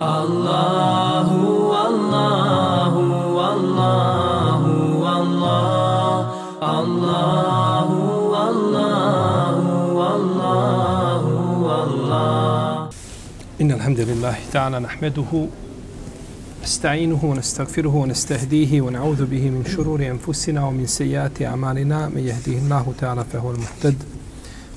الله والله والله والله الله والله والله والله إن الحمد لله تعالى نحمده نستعينه ونستغفره ونستهديه ونعوذ به من شرور أنفسنا ومن سيئات أعمالنا. من يهديه الله تعالى فهو المهتد.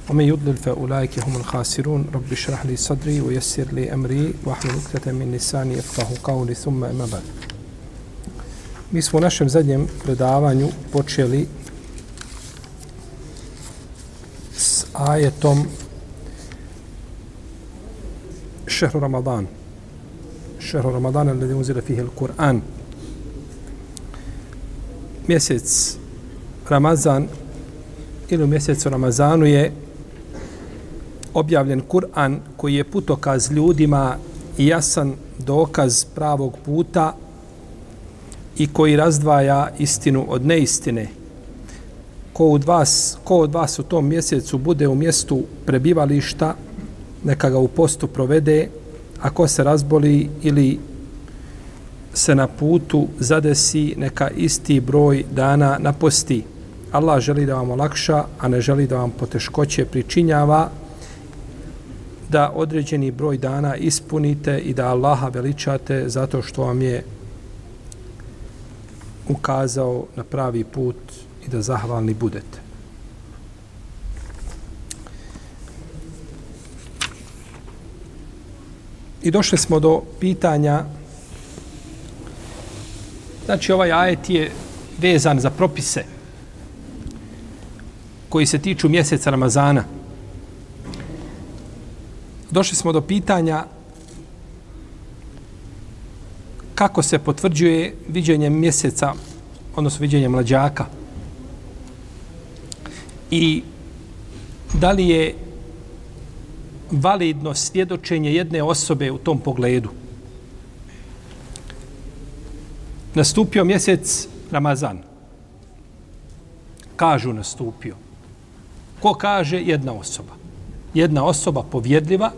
ومن يضلل فأولئك هم الخاسرون رب اشرح لي صدري ويسر لي أمري واحلل عقدة من لساني يفقه قولي ثم أما بعد Mi smo u našem zadnjem predavanju počeli s ajetom šehru Ramadan. Šehru Ramadan, ali unzile fihe il-Kur'an. Mjesec Ramazan ili u mjesecu Ramazanu je objavljen Kur'an koji je putokaz ljudima i jasan dokaz pravog puta i koji razdvaja istinu od neistine. Ko od vas, ko od vas u tom mjesecu bude u mjestu prebivališta, neka ga u postu provede, a ko se razboli ili se na putu zadesi, neka isti broj dana naposti. Allah želi da vam olakša, a ne želi da vam poteškoće pričinjava, da određeni broj dana ispunite i da Allaha veličate zato što vam je ukazao na pravi put i da zahvalni budete. I došli smo do pitanja znači ovaj ajet je vezan za propise koji se tiču mjeseca Ramazana došli smo do pitanja kako se potvrđuje viđenje mjeseca, odnosno viđenje mlađaka. I da li je validno svjedočenje jedne osobe u tom pogledu. Nastupio mjesec Ramazan. Kažu nastupio. Ko kaže? Jedna osoba. Jedna osoba povjedljiva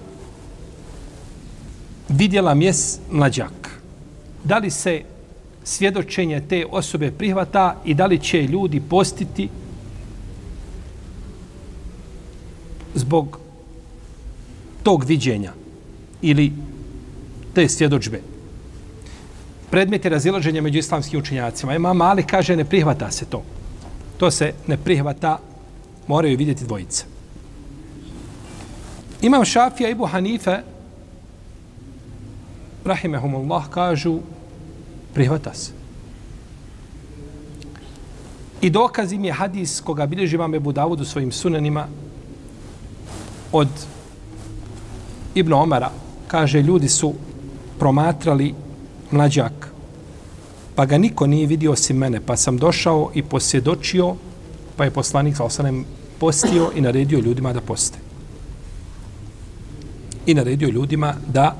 vidjela mjes mlađak. Da li se svjedočenje te osobe prihvata i da li će ljudi postiti zbog tog viđenja ili te svjedočbe. Predmet je razilaženja među islamskim učenjacima. Ima mali kaže ne prihvata se to. To se ne prihvata, moraju vidjeti dvojice. Imam Šafija i Ibu Hanife rahimehumullah, kažu prihvata se. I dokaz im je hadis koga bilježi imam Ebu Davud u svojim sunanima od Ibn Omara. Kaže, ljudi su promatrali mlađak, pa ga niko nije vidio osim mene, pa sam došao i posjedočio, pa je poslanik sa osanem postio i naredio ljudima da poste. I naredio ljudima da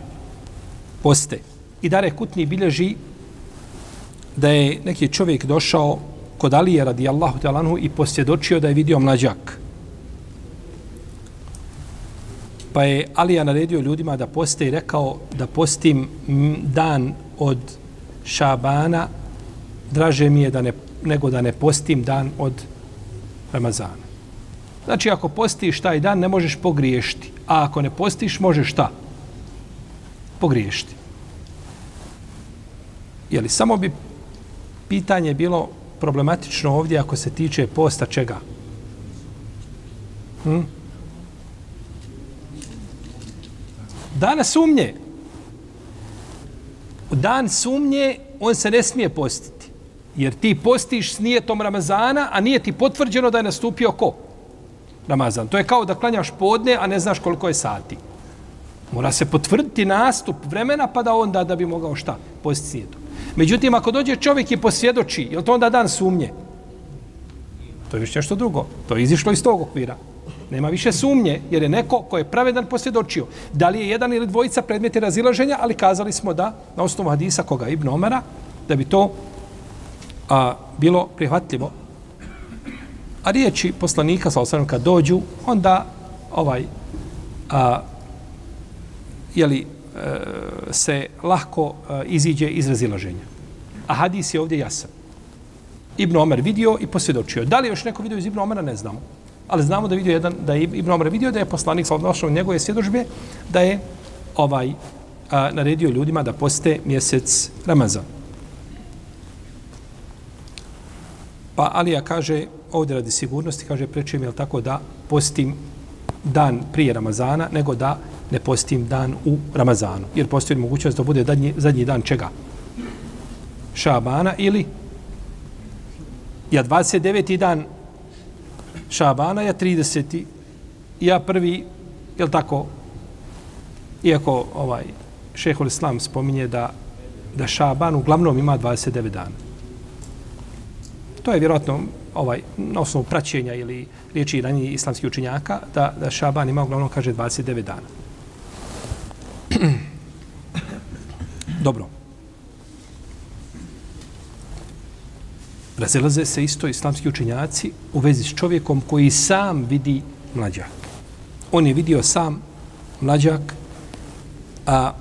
poste. I Dare Kutni bilježi da je neki čovjek došao kod Alije radijallahu talanhu i posvjedočio da je vidio mlađak. Pa je Alija naredio ljudima da poste i rekao da postim dan od Šabana draže mi je da ne, nego da ne postim dan od Ramazana. Znači, ako postiš taj dan, ne možeš pogriješiti. A ako ne postiš, možeš šta? Pogriješiti. Je li samo bi pitanje bilo problematično ovdje ako se tiče posta čega? Hm? Dana sumnje. U dan sumnje on se ne smije postiti. Jer ti postiš s nijetom Ramazana, a nije ti potvrđeno da je nastupio ko? Ramazan. To je kao da klanjaš podne, a ne znaš koliko je sati. Mora se potvrditi nastup vremena, pa da onda da bi mogao šta? Postiti. Međutim, ako dođe čovjek i posvjedoči, je to onda dan sumnje? To je više nešto drugo. To je izišlo iz tog okvira. Nema više sumnje, jer je neko ko je pravedan posvjedočio. Da li je jedan ili dvojica predmeti razilaženja, ali kazali smo da, na osnovu hadisa koga Ibn Omara, da bi to a, bilo prihvatljivo. A riječi poslanika, sa osnovim, kad dođu, onda ovaj, a, jeli, eh, se lahko eh, iziđe iz razilaženja. A hadis je ovdje jasan. Ibn Omer vidio i posvjedočio. Da li još neko vidio iz Ibn Omera, ne znamo. Ali znamo da vidio jedan, da je Ibn Omer vidio da je poslanik sa odnošao njegove svjedožbe, da je ovaj a, naredio ljudima da poste mjesec Ramazan. Pa Alija kaže, ovdje radi sigurnosti, kaže, prečujem je tako da postim dan prije Ramazana, nego da ne postim dan u Ramazanu. Jer postoji mogućnost da bude zadnji, zadnji dan čega? Šabana ili ja 29. dan Šabana, ja 30. ja prvi, je li tako, iako ovaj šehol Islam spominje da, da Šaban uglavnom ima 29 dana. To je vjerojatno ovaj, na osnovu praćenja ili riječi ranije islamskih učenjaka, da, da Šaban ima uglavnom, kaže, 29 dana. Dobro. Razilaze se isto islamski učenjaci u vezi s čovjekom koji sam vidi mlađak. On je vidio sam mlađak, a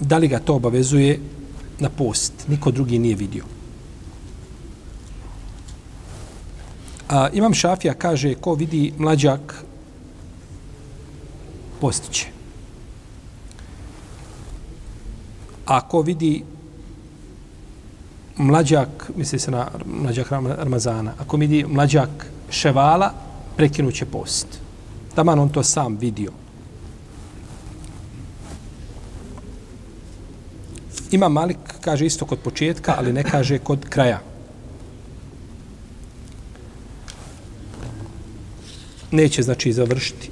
da li ga to obavezuje na post? Niko drugi nije vidio. A, imam Šafija kaže ko vidi mlađak postiće. Ako vidi mlađak, misli se na mlađak Ramazana, ako vidi mlađak ševala, prekinuće post. Taman on to sam vidio. Ima Malik, kaže isto kod početka, ali ne kaže kod kraja. Neće, znači, završiti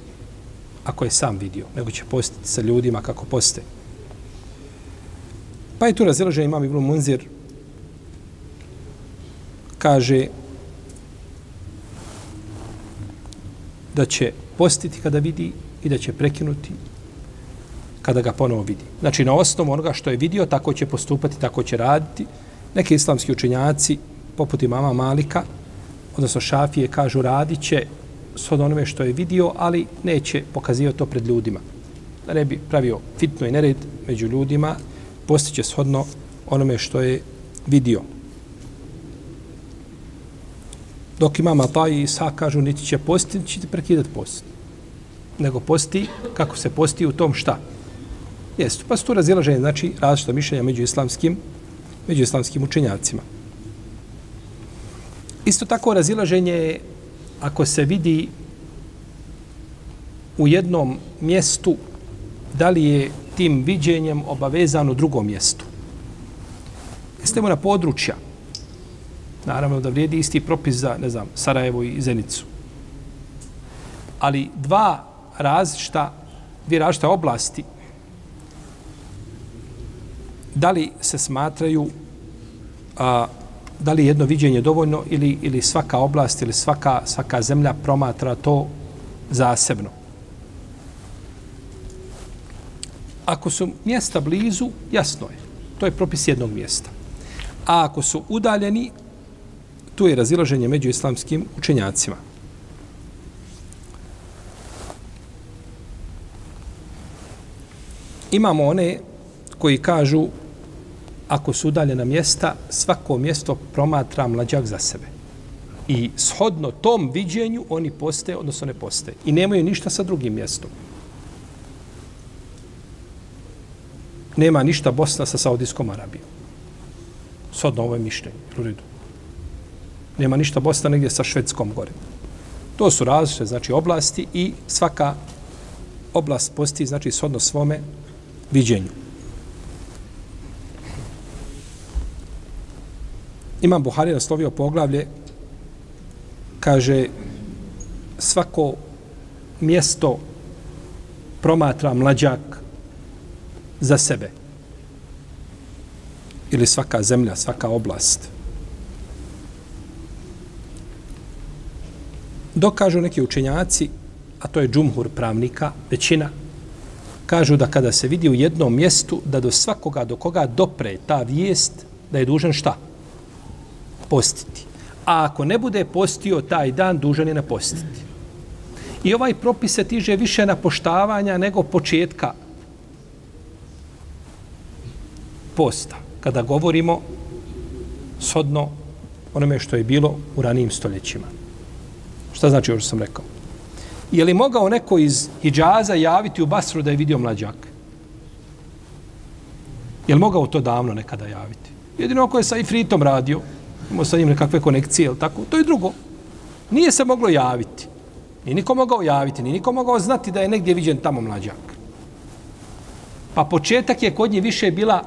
ako je sam vidio, nego će postiti sa ljudima kako poste. Pa je tu razilažen imam Ibn Munzir, kaže da će postiti kada vidi i da će prekinuti kada ga ponovo vidi. Znači, na osnovu onoga što je vidio, tako će postupati, tako će raditi. Neki islamski učenjaci, poput imama Malika, odnosno Šafije, kažu radit će s od onome što je vidio, ali neće pokazivati to pred ljudima. Da ne bi pravio fitno i nered među ljudima, postiće shodno onome što je vidio. Dok imama pa i Isa kažu niti će postiti, niti će prekidati post. Nego posti kako se posti u tom šta? Jesu. Pa su tu razilaženje, znači različita mišljenja među islamskim, među islamskim učenjacima. Isto tako razilaženje je ako se vidi u jednom mjestu da li je tim viđenjem obavezan u drugom mjestu. Jeste mu na područja. Naravno da vrijedi isti propis za, ne znam, Sarajevo i Zenicu. Ali dva različita, dvije različite oblasti da li se smatraju a, da li jedno viđenje dovoljno ili, ili svaka oblast ili svaka, svaka zemlja promatra to zasebno. Ako su mjesta blizu, jasno je. To je propis jednog mjesta. A ako su udaljeni, tu je razilaženje među islamskim učenjacima. Imamo one koji kažu ako su udaljena mjesta, svako mjesto promatra mlađak za sebe. I shodno tom viđenju oni poste, odnosno ne poste. I nemaju ništa sa drugim mjestom. Nema ništa Bosna sa Saudijskom Arabijom. Sodno ovo je mišljenje. Nema ništa Bosna negdje sa Švedskom gore. To su različite znači, oblasti i svaka oblast posti znači sodno svome viđenju. Imam Buhari naslovio poglavlje, kaže, svako mjesto promatra mlađak za sebe. Ili svaka zemlja, svaka oblast. Dokažu neki učenjaci, a to je džumhur pravnika, većina, kažu da kada se vidi u jednom mjestu, da do svakoga, do koga dopre ta vijest, da je dužan šta? postiti. A ako ne bude postio taj dan, dužan je napostiti. I ovaj propis se tiže više na poštavanja nego početka posta, kada govorimo sodno onome što je bilo u ranijim stoljećima. Šta znači ovo što sam rekao? Je li mogao neko iz Hidžaza javiti u Basru da je vidio mlađak? Je li mogao to davno nekada javiti? Jedino ako je sa Ifritom radio, imao sa njim nekakve konekcije, ili tako, to je drugo. Nije se moglo javiti. Nije niko mogao javiti, nije niko mogao znati da je negdje viđen tamo mlađak. Pa početak je kod nje više bila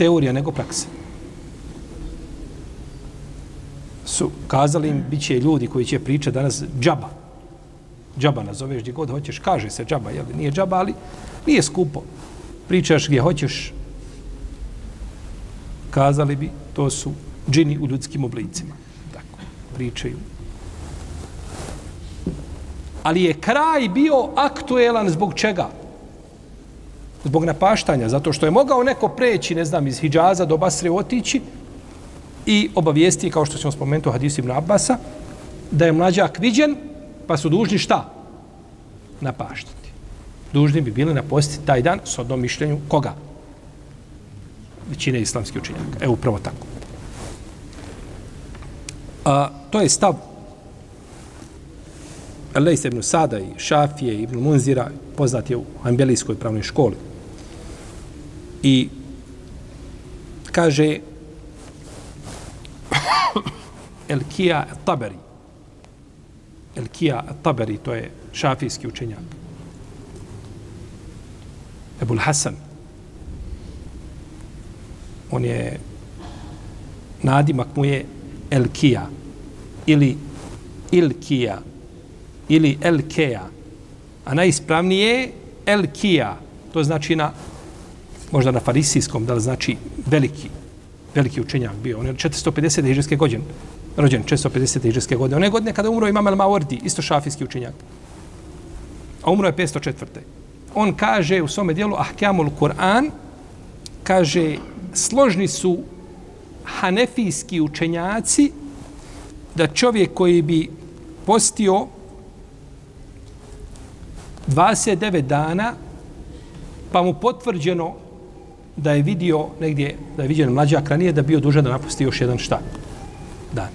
teorija nego praksa. Su kazali im, bit će ljudi koji će pričati danas džaba. Džaba nazoveš gdje god hoćeš, kaže se džaba, jel? Nije džaba, ali nije skupo. Pričaš gdje hoćeš, kazali bi, to su džini u ljudskim oblicima. Tako, pričaju. Ali je kraj bio aktuelan zbog čega? Zbog napaštanja, zato što je mogao neko preći, ne znam, iz Hidžaza do Basre otići i obavijesti, kao što ćemo spomenuti u hadisu Ibn Abbasa, da je mlađak viđen, pa su dužni šta? Napaštati. Dužni bi bili napostiti taj dan s odnom mišljenju koga? Većine islamskih učinjaka. Evo, upravo tako. A, to je stav Lejs ibn Sada i Šafije ibn Munzira, poznat je u Ambelijskoj pravnoj školi. I kaže Elkija Taberi. Elkija Taberi, to je šafijski učenjak. Ebul Hasan. On je nadimak mu je Elkija ili Ilkija ili Elkija. A najispravnije Elkija. To znači na možda na farisijskom, da li znači veliki, veliki učenjak bio. On je 450. hiđarske godine, rođen 450. hiđarske godine. One godine kada umro Imam al-Mawardi, isto šafijski učenjak. A umro je 504. On kaže u svome dijelu Ahkamul Kur'an, kaže, složni su hanefijski učenjaci da čovjek koji bi postio 29 dana, pa mu potvrđeno da je vidio negdje, da je vidio mlađak ranije, da bio dužan da napusti još jedan šta? Dan.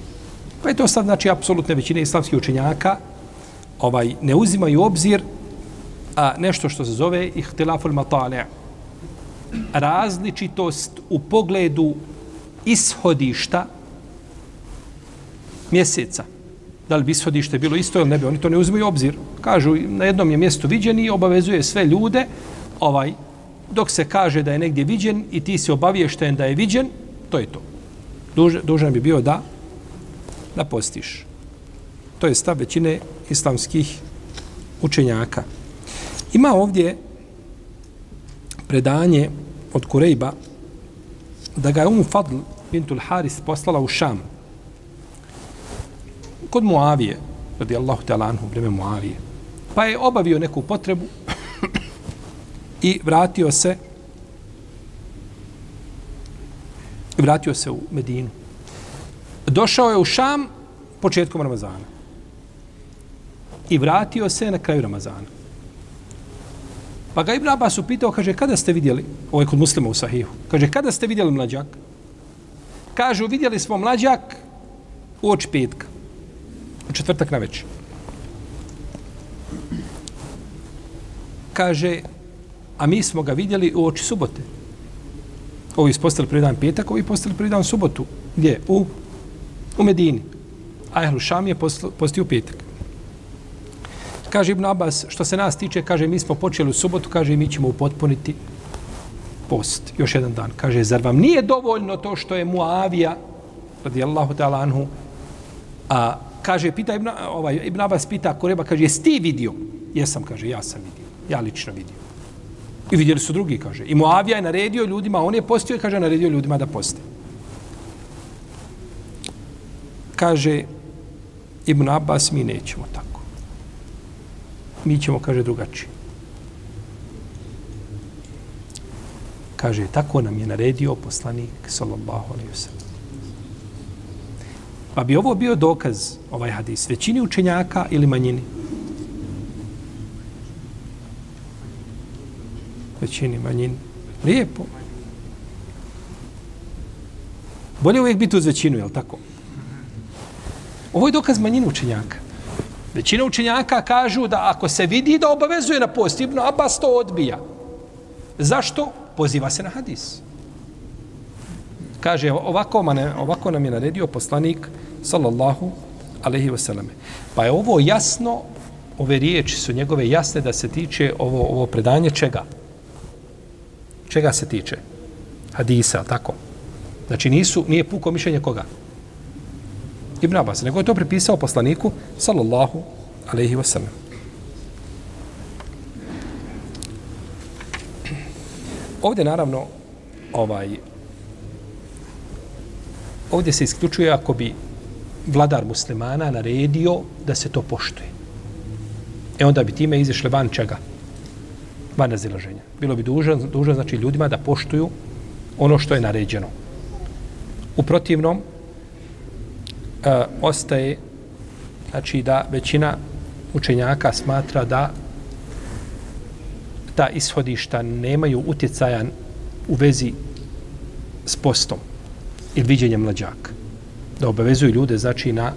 Pa je to sad, znači, apsolutne većine islamskih učenjaka ovaj, ne uzimaju obzir a nešto što se zove ihtilaful matale. Različitost u pogledu ishodišta mjeseca. Da li bi ishodište bilo isto ili ne bi, oni to ne uzimaju obzir. Kažu, na jednom je mjestu viđeni i obavezuje sve ljude ovaj dok se kaže da je negdje viđen i ti si obaviješten da je viđen, to je to. Dužan, dužan bi bio da da postiš. To je stav većine islamskih učenjaka. Ima ovdje predanje od Kurejba da ga je Umu Fadl bintul Haris poslala u Šam kod Muavije radijallahu ta'ala anhu vreme Muavije pa je obavio neku potrebu i vratio se vratio se u Medinu. Došao je u Šam početkom Ramazana. I vratio se na kraju Ramazana. Pa ga Ibn Abbas upitao, kaže, kada ste vidjeli, ovo je kod muslima u Sahihu, kaže, kada ste vidjeli mlađak? Kažu, vidjeli smo mlađak u oči petka, u četvrtak na večer. Kaže, a mi smo ga vidjeli u oči subote. Ovi postali prvi dan petak, ovi postali prvi dan subotu. Gdje? U, u Medini. A Ehlu Šam je postio u petak. Kaže Ibn Abbas, što se nas tiče, kaže, mi smo počeli u subotu, kaže, mi ćemo upotpuniti post, još jedan dan. Kaže, zar vam nije dovoljno to što je Muavija, radijallahu ta'ala anhu, a kaže, pita Ibn, ovaj, Ibn Abbas pita Koreba, kaže, jesi ti vidio? Jesam, kaže, ja sam vidio. Ja lično vidio. I vidjeli su drugi, kaže. I Moavija je naredio ljudima, on je postio i kaže, naredio ljudima da poste. Kaže, Ibn Abbas, mi nećemo tako. Mi ćemo, kaže, drugačije. Kaže, tako nam je naredio poslanik, sallallahu alaihi wa sallam. Pa bi ovo bio dokaz, ovaj hadis, većini učenjaka ili manjini? Većini manjini. Lijepo. Bolje uvijek biti uz većinu, jel tako? Ovo je dokaz manjine učenjaka. Većina učenjaka kažu da ako se vidi da obavezuje na post, Ibn Abbas to odbija. Zašto? Poziva se na hadis. Kaže, ovako, mane, ovako nam je naredio poslanik, sallallahu alaihi wasallam. Pa je ovo jasno, ove riječi su njegove jasne da se tiče ovo, ovo predanje čega? Čega se tiče? Hadisa, tako. Znači nisu, nije puko mišljenje koga? Ibn Abbas, nego je to pripisao poslaniku, sallallahu alaihi wasallam. Ovdje naravno ovaj ovdje se isključuje ako bi vladar muslimana naredio da se to poštuje. E onda bi time izišle van čega? Van razilaženja. Bilo bi dužan, dužan znači ljudima da poštuju ono što je naređeno. U protivnom, e, ostaje znači da većina učenjaka smatra da ta ishodišta nemaju utjecaja u vezi s postom ili viđenjem mlađaka. Da obavezuju ljude znači na,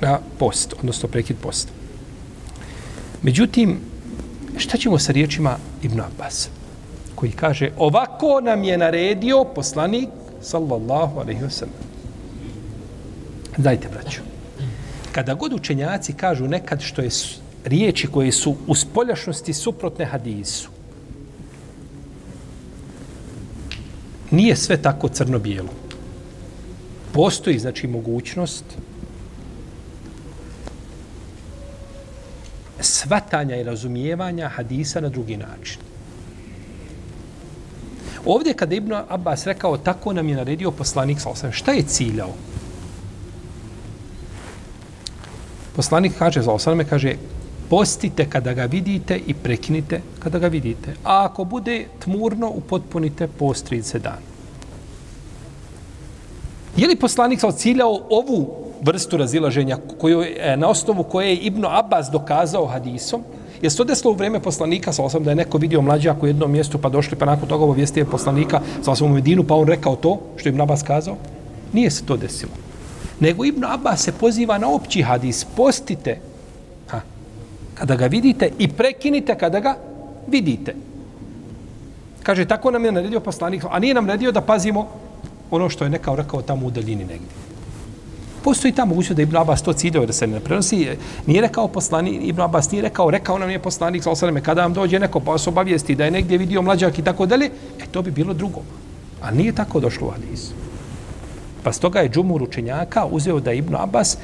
na post, odnosno prekid posta. Međutim, šta ćemo sa riječima Ibn Abbas? Koji kaže, ovako nam je naredio poslanik, sallallahu alaihi wasallam. Dajte, braću. Kada god učenjaci kažu nekad što je riječi koje su u spoljašnosti suprotne hadisu, nije sve tako crno-bijelo. Postoji, znači, mogućnost svatanja i razumijevanja hadisa na drugi način. Ovdje kada Ibn Abbas rekao tako nam je naredio poslanik sa osam, šta je ciljao? Poslanik kaže za osam, kaže postite kada ga vidite i prekinite kada ga vidite. A ako bude tmurno, upotpunite post 30 dana. Je li poslanik sa ciljao ovu vrstu razilaženja koju, e, na osnovu koje je Ibnu Abbas dokazao hadisom, je se to desilo u vrijeme poslanika, sa osam da je neko vidio mlađaka u jednom mjestu, pa došli, pa nakon toga obavijestio poslanika, sa osam u Medinu, pa on rekao to, što je Ibn Abbas kazao? Nije se to desilo. Nego Ibn Abbas se poziva na opći hadis, postite, ha, kada ga vidite i prekinite kada ga vidite. Kaže, tako nam je naredio poslanik, a nije nam naredio da pazimo ono što je nekao rekao tamo u daljini negdje. Postoji ta mogućnost da Ibn Abbas to ciljao da se ne prenosi. Nije rekao poslani, Ibn Abbas nije rekao, rekao nam je poslanik, sa osaleme, kada vam dođe neko pa se obavijesti da je negdje vidio mlađak i tako dalje, e to bi bilo drugo. A nije tako došlo u Hadisu. Pa stoga je džumur učenjaka uzeo da Ibn Abbas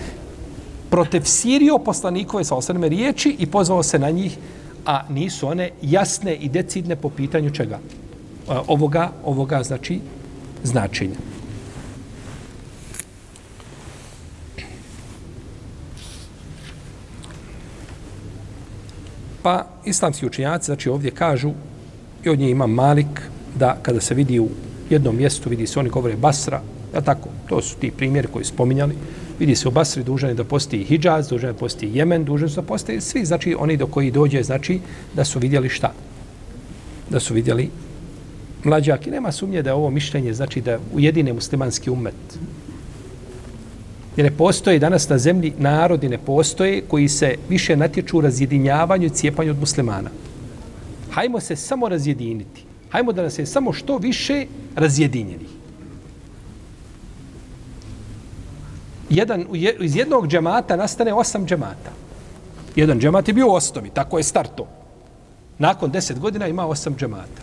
protefsirio poslanikove sa osaleme riječi i pozvao se na njih, a nisu one jasne i decidne po pitanju čega? Ovoga, ovoga znači značenja. Pa islamski učinjaci, znači ovdje kažu, i od nje ima Malik, da kada se vidi u jednom mjestu, vidi se oni govore Basra, ja tako, to su ti primjeri koji spominjali, vidi se u Basri dužan je da postoji Hidžaz, dužan je da postoji Jemen, dužan je da postoji svi, znači oni do koji dođe, znači da su vidjeli šta? Da su vidjeli mlađak i nema sumnje da je ovo mišljenje znači da ujedine muslimanski umet. Jer ne postoje danas na zemlji narodi ne postoje koji se više natječu u razjedinjavanju i cijepanju od muslimana. Hajmo se samo razjediniti. Hajmo da nas je samo što više razjedinjenih. Jedan, iz jednog džemata nastane osam džemata. Jedan džemat je bio u osnovi, tako je starto. Nakon deset godina ima osam džemata.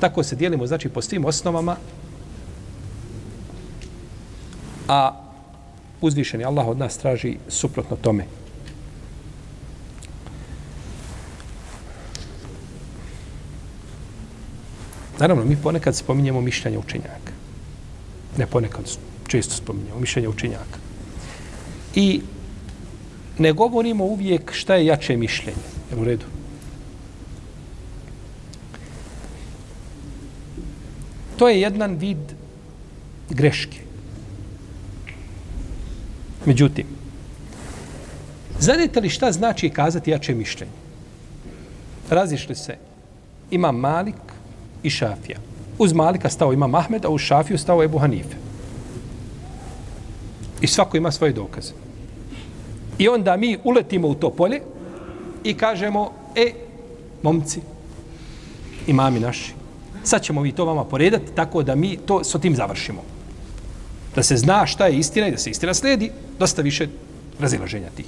Tako se dijelimo, znači, po svim osnovama. A uzvišeni Allah od nas traži suprotno tome. Naravno, mi ponekad spominjemo mišljenje učenjaka. Ne ponekad, često spominjemo mišljenje učenjaka. I ne govorimo uvijek šta je jače mišljenje. Jel u redu? to je jedan vid greške. Međutim, znate li šta znači kazati jače mišljenje? Razišli se ima Malik i Šafija. Uz Malika stao ima Mahmed, a uz Šafiju stao Ebu Hanife. I svako ima svoje dokaze. I onda mi uletimo u to polje i kažemo, e, momci, imami naši, sad ćemo mi to vama poredati tako da mi to s tim završimo. Da se zna šta je istina i da se istina sledi, dosta više razilaženja tih.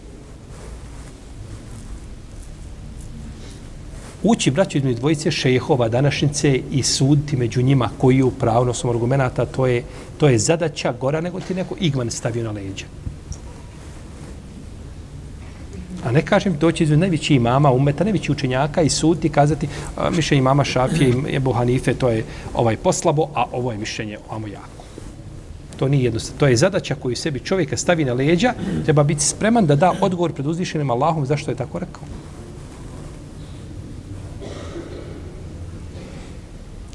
Ući, braću, između dvojice šejhova današnjice i suditi među njima koji u pravnostom argumenta, to je, to je zadaća gora nego ti neko igman stavio na leđe. A ne kažem doći iz najveći imama umeta, najveći učenjaka i suditi kazati mišljenje imama Šafije i Ebu Hanife, to je ovaj poslabo, a ovo je mišljenje ovamo jako. To nije jednostavno. To je zadaća koju sebi čovjeka stavi na leđa, treba biti spreman da da odgovor pred uzvišenim Allahom zašto je tako rekao.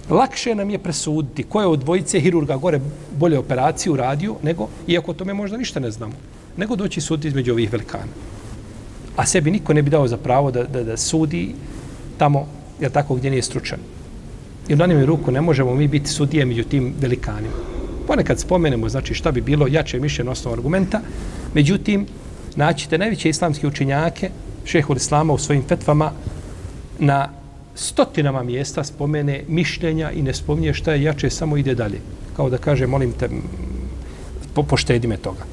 Lakše nam je presuditi ko je od dvojice hirurga gore bolje operaciju radio, nego, iako tome možda ništa ne znamo, nego doći suditi između ovih velikana. A sebi niko ne bi dao za pravo da, da, da sudi tamo, jer tako gdje nije stručan. I u danim ruku ne možemo mi biti sudije među tim velikanima. Ponekad spomenemo, znači šta bi bilo jače mišljenje osnovu argumenta, međutim, naćite najveće islamske učenjake, šehol Islama u svojim fetvama, na stotinama mjesta spomene mišljenja i ne spominje šta je jače, samo ide dalje. Kao da kaže, molim te, po, poštedi me toga.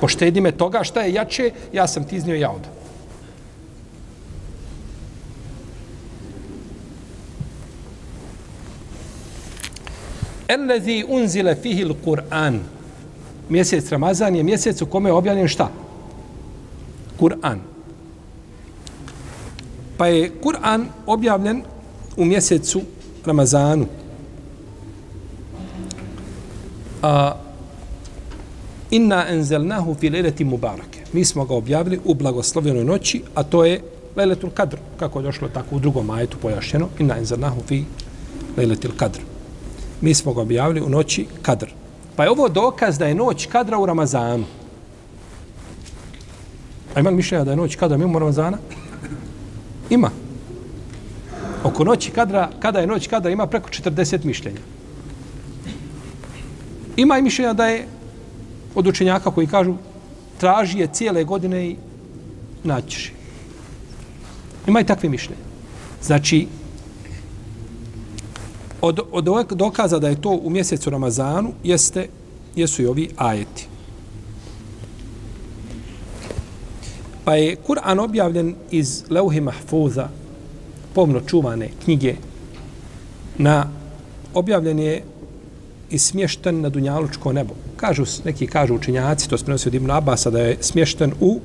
Poštedi me toga šta je jače, ja sam ti iznio ja. Ellezi unzile fihil Kur'an. Mjesec Ramazan je mjesec u kome je objavljen šta? Kur'an. Pa je Kur'an objavljen u mjesecu Ramazanu. A, inna enzelnahu fi lejleti mubarake. Mi smo ga objavili u blagoslovljenoj noći, a to je lejletul kadr, kako je došlo tako u drugom majetu pojašnjeno. Inna enzelnahu fi lejletil kadr. Mi smo ga objavili u noći kadr. Pa je ovo dokaz da je noć kadra u Ramazanu. A ima mišljenja da je noć kadra mimo Ramazana? Ima. Oko noći kadra, kada je noć kadra, ima preko 40 mišljenja. Ima i mišljenja da je od učenjaka koji kažu traži je cijele godine i naćiš. Ima i takve mišljenje. Znači, od, od dokaza da je to u mjesecu Ramazanu jeste, jesu i ovi ajeti. Pa je Kur'an objavljen iz Leuhi Mahfuza, pomno čuvane knjige, na objavljen je i smješten na Dunjalučko nebo. Kažu, neki kažu učenjaci, to sprenosi od Ibn Abasa, da je smješten u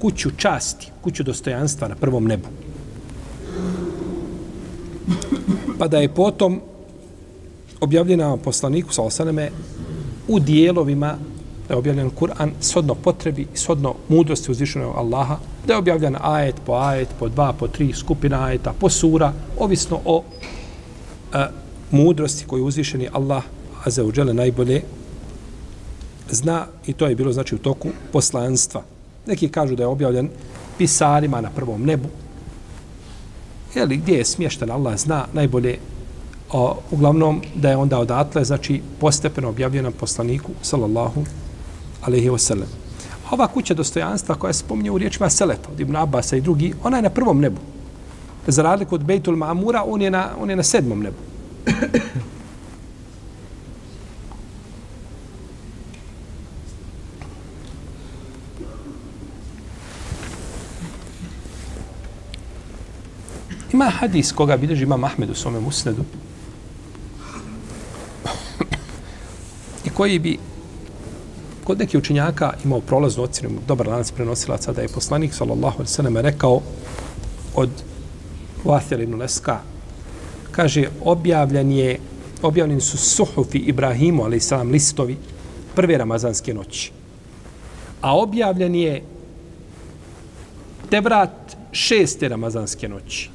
kuću časti, kuću dostojanstva na prvom nebu. Pa da je potom objavljena poslaniku sa osaneme u dijelovima da je objavljen Kur'an sodno potrebi i sodno mudrosti uzvišenog Allaha, da je objavljen ajet po ajet, po dva, po tri skupina ajeta, po sura, ovisno o a, mudrosti koju uzvišeni Allah a za uđele najbolje zna i to je bilo znači u toku poslanstva. Neki kažu da je objavljen pisarima na prvom nebu. Jeli, gdje je smješten Allah zna najbolje o, uglavnom da je onda odatle, znači postepeno objavljena poslaniku, sallallahu alaihi wasallam. Ova kuća dostojanstva koja se spominje u riječima Selefa, od Ibn Abasa i drugi, ona je na prvom nebu. Za razliku od Bejtul Ma'amura, on je na, on je na sedmom nebu. Ima hadis koga bilježi Imam Ahmed u svome musnedu. Koji bi kod nekih učenjaka imao prolaznu ocjenu, dobar lanac prenosilaca, da je poslanik, sallallahu alaihi sallam, rekao od Vathjel ibn Leska, kaže, objavljen je, objavljeni su suhufi Ibrahimu, ali salam, listovi, prve ramazanske noći. A objavljen je Tevrat šeste ramazanske noći.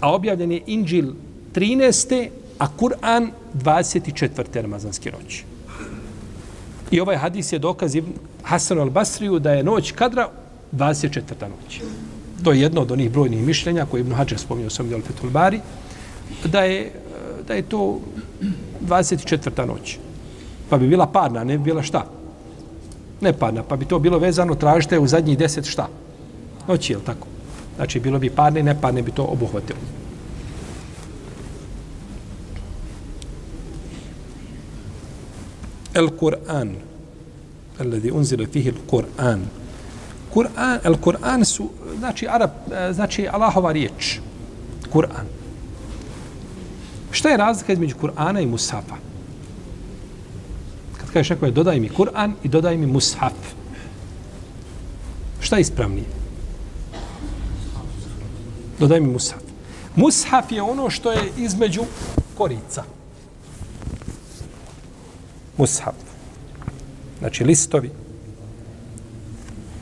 A objavljen je Inđil 13. a Kur'an 24. ramazanske noći. I ovaj hadis je dokaz Hasan al-Basriju da je noć kadra 24. noć. To je jedno od onih brojnih mišljenja koje Ibn Hađar spomnio sam djel Fethul Bari, da je, da je to 24. noć. Pa bi bila parna, ne bi bila šta? Ne parna, pa bi to bilo vezano, tražite u zadnjih 10 šta? Noći, je tako? Znači, bilo bi parne, ne neparne bi to obuhvatilo. El Kur'an, alladhi unzila fihi al-Kur'an. Kur'an, al-Kur'an su znači Arab, e, znači Allahova riječ. Kur'an. Šta je razlika između Kur'ana i Musafa? Kad kažeš neko je dodaj mi Kur'an i dodaj mi Mushaf. Šta je ispravnije? Dodaj mi Mushaf. Mushaf je ono što je između korica. Mushaf. Znači listovi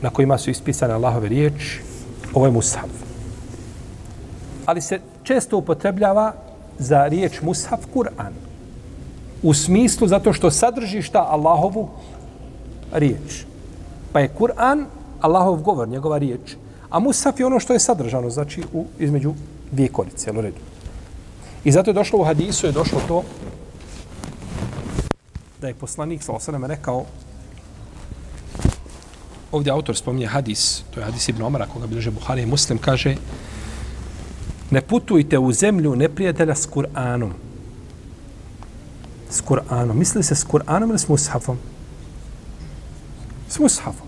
na kojima su ispisane Allahove riječi. Ovo je Mushaf. Ali se često upotrebljava za riječ Mushaf Kur'an. U smislu zato što sadrži šta Allahovu riječ. Pa je Kur'an Allahov govor, njegova riječ. A Mushaf je ono što je sadržano, znači u, između dvije korice, jel u redu. I zato je došlo u hadisu, je došlo to da je poslanik sa osaname rekao ovdje autor spominje hadis, to je hadis Ibn Omara, koga bilježe Buhari i Muslim, kaže ne putujte u zemlju neprijatelja s Kur'anom. S Kur'anom. Misli se s Kur'anom ili s Mushafom? S Mushafom.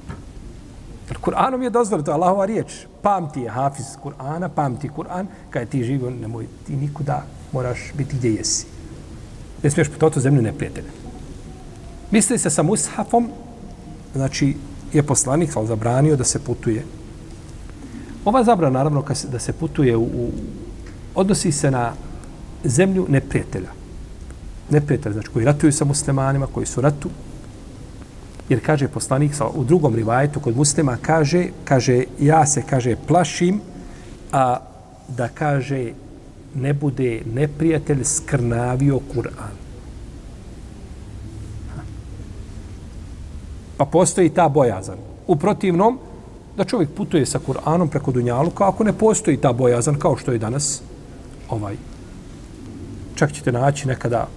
Jer Kur'anom je dozvoljeno, to je Allahova riječ. Pamti je hafiz Kur'ana, pamti Kur'an, kada ti živio, nemoj ti nikuda, moraš biti gdje jesi. Ne smiješ putovati u zemlju neprijatelja. Misli se sa Mushafom, znači je poslanik ali zabranio da se putuje. Ova zabrana, naravno, da se putuje u, u odnosi se na zemlju neprijatelja. Neprijatelja, znači koji ratuju sa muslimanima, koji su ratu. Jer kaže poslanik u drugom rivajetu kod muslima, kaže, kaže, ja se, kaže, plašim, a da kaže, ne bude neprijatelj skrnavio Kur'an. Pa postoji ta bojazan. U protivnom, da čovjek putuje sa Kur'anom preko Dunjaluka, ako ne postoji ta bojazan, kao što je danas, ovaj, čak ćete naći nekada,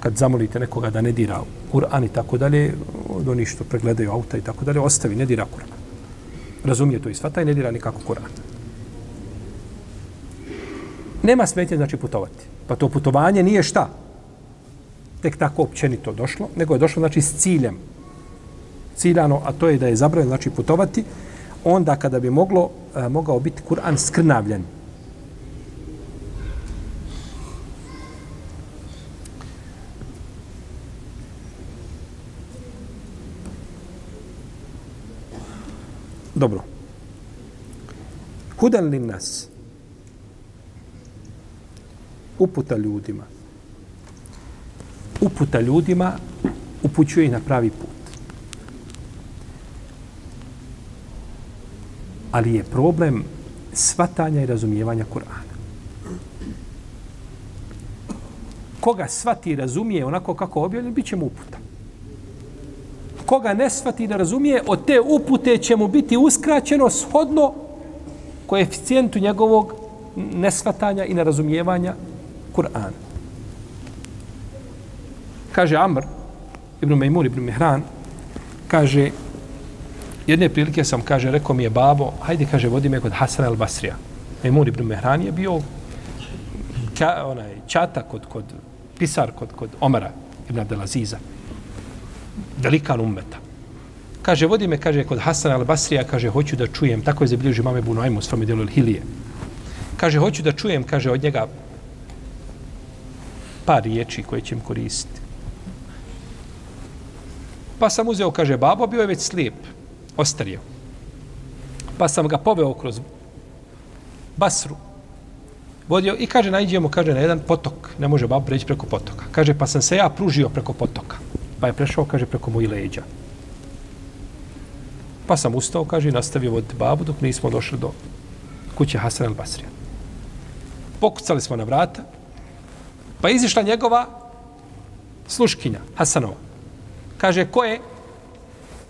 kad zamolite nekoga da ne dira Kur'an i tako dalje, od onih što pregledaju auta i tako dalje, ostavi, ne dira Kur'an. Razumije to i svata i ne dira nikako Kur'an. Nema smetnje, znači, putovati. Pa to putovanje nije šta? Tek tako općenito došlo, nego je došlo, znači, s ciljem ciljano, a to je da je zabranjeno znači putovati, onda kada bi moglo e, mogao biti Kur'an skrnavljen. Dobro. Hudan li nas uputa ljudima uputa ljudima upućuje ih na pravi put. Ali je problem svatanja i razumijevanja Kur'ana. Koga svati i razumije onako kako objavljen, bit će mu uputa. Koga ne svati i ne razumije, od te upute će mu biti uskraćeno shodno koeficijentu njegovog nesvatanja i nerazumijevanja Kur'ana. Kaže Amr, Ibn Mejmur, Ibn Mihran, kaže, jedne prilike sam, kaže, rekao mi je babo, hajde, kaže, vodi me kod Hasana al Basrija. Emun ibn Mehran je bio ča, onaj, čata kod, kod pisar kod, kod Omara ibn Abdelaziza. Velikan ummeta. Kaže, vodi me, kaže, kod Hasana al Basrija, kaže, hoću da čujem, tako je zabilježio mame Bunajmu, svome delu Hilije. Kaže, hoću da čujem, kaže, od njega par riječi koje će im koristiti. Pa sam uzeo, kaže, babo, bio je već slijep ostario. Pa sam ga poveo kroz Basru. Vodio i kaže, najđemo, kaže, na jedan potok. Ne može bab preći preko potoka. Kaže, pa sam se ja pružio preko potoka. Pa je prešao, kaže, preko moji leđa. Pa sam ustao, kaže, i nastavio voditi babu dok nismo došli do kuće Hasan al Basrija. Pokucali smo na vrata, pa izišla njegova sluškinja, Hasanova. Kaže, ko je?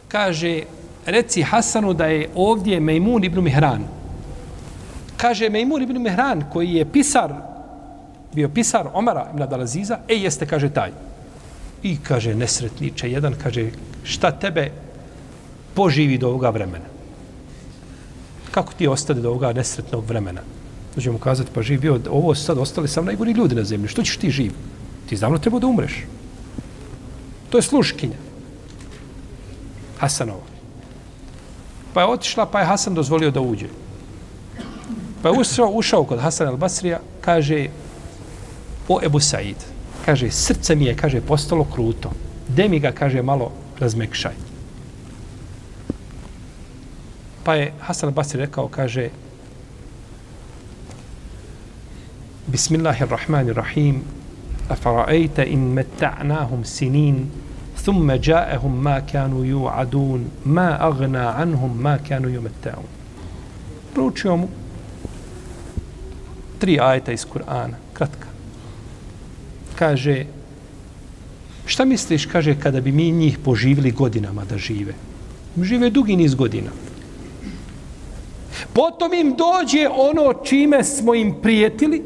Kaže, reci Hasanu da je ovdje Mejmun ibn Mihran. Kaže Mejmun ibn Mihran, koji je pisar bio pisar Omara ibn Adalaziza, e jeste, kaže, taj. I kaže, nesretniče, jedan kaže, šta tebe poživi do ovoga vremena? Kako ti ostade do ovoga nesretnog vremena? Dođe mu kazati, pa živ bio, ovo sad ostali sam najgori ljudi na zemlji. Što ćeš ti živ? Ti zdavno treba da umreš. To je sluškinja. Hasanova pa je otišla, pa je Hasan dozvolio da uđe. Pa je ušao, ušao kod Hasan al-Basrija, kaže, o Ebu Said, kaže, srce mi je, kaže, postalo kruto. De mi ga, kaže, malo razmekšaj. Pa je Hasan al-Basri rekao, kaže, Bismillahirrahmanirrahim, afara'ajte in metta'nahum sinin, ثم جاءهم ما كانوا يوعدون ما أغنى عنهم ما كانوا يمتعون Proučio mu tri ajeta iz Kur'ana, kratka. Kaže, šta misliš, kaže, kada bi mi njih poživili godinama da žive? Žive dugi niz godina. Potom im dođe ono čime smo im prijetili,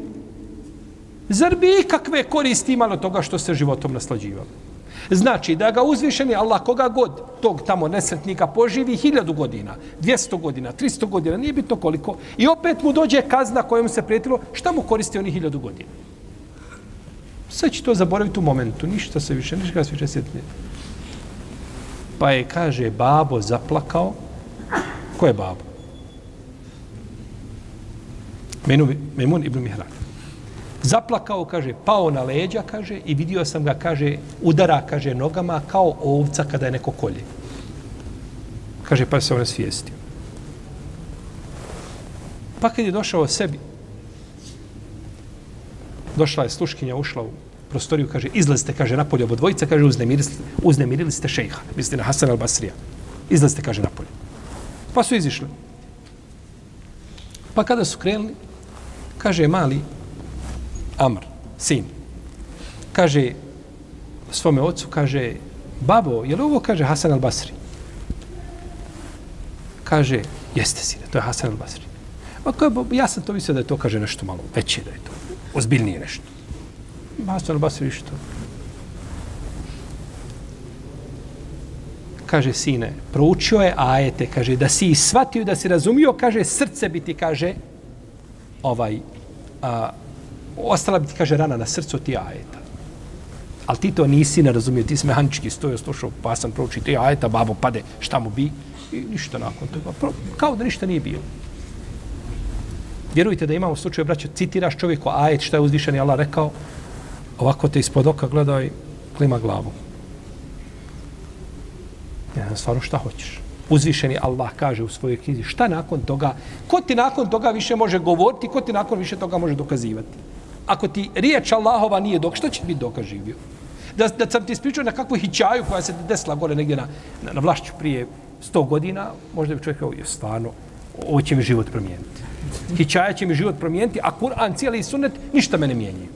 zar bi ikakve koristi imalo toga što se životom naslađivali? Znači da ga uzvišeni Allah koga god tog tamo nesretnika poživi hiljadu godina, 200 godina, 300 godina, nije bitno koliko, i opet mu dođe kazna kojom se prijetilo, šta mu koristi oni hiljadu godina? Sve će to zaboraviti u momentu, ništa se više, ništa se više sjetne. Pa je, kaže, babo zaplakao. Ko je babo? Memun ibn Mihran zaplakao, kaže, pao na leđa, kaže, i vidio sam ga, kaže, udara, kaže, nogama kao ovca kada je neko kolje. Kaže, pa se on svijestio. Pa kad je došao sebi, došla je sluškinja, ušla u prostoriju, kaže, izlazite, kaže, napolje obo dvojica, kaže, uznemirili, uznemirili ste šejha, misli na Hasan al-Basrija. Izlazite, kaže, napolje. Pa su izišli. Pa kada su krenuli, kaže, mali, Amr, sin, kaže svome ocu, kaže, babo, je li ovo, kaže, Hasan al-Basri? Kaže, jeste sine, to je Hasan al-Basri. Ma ko ja sam to mislio da je to, kaže, nešto malo veće, da je to ozbiljnije nešto. Hasan al-Basri što? Kaže, sine, proučio je ajete, kaže, da si shvatio, da si razumio, kaže, srce bi ti, kaže, ovaj, a, ostala bi ti, kaže, rana na srcu ti ajeta. Ali ti to nisi ne razumio, ti si mehanički stojio, slušao, pa sam prouči ti ajeta, babo pade, šta mu bi? I ništa nakon toga. Kao da ništa nije bilo. Vjerujte da imamo slučaj, braćo, citiraš čovjeku ajet, šta je uzvišeni Allah rekao, ovako te ispod oka gledaj, i klima glavu. Ja znam stvarno šta hoćeš. Uzvišeni Allah kaže u svojoj knjizi, šta nakon toga, ko ti nakon toga više može govoriti, ko ti nakon više toga može dokazivati? Ako ti riječ Allahova nije dok, što će biti dokaz živio? Da, da sam ti ispričao na kakvu hićaju koja se desila gore negdje na, na, na vlašću prije sto godina, možda bi čovjek rekao, je stvarno, ovo će mi život promijeniti. Hićaja će mi život promijeniti, a Kur'an, cijeli sunet, ništa me ne mijenje.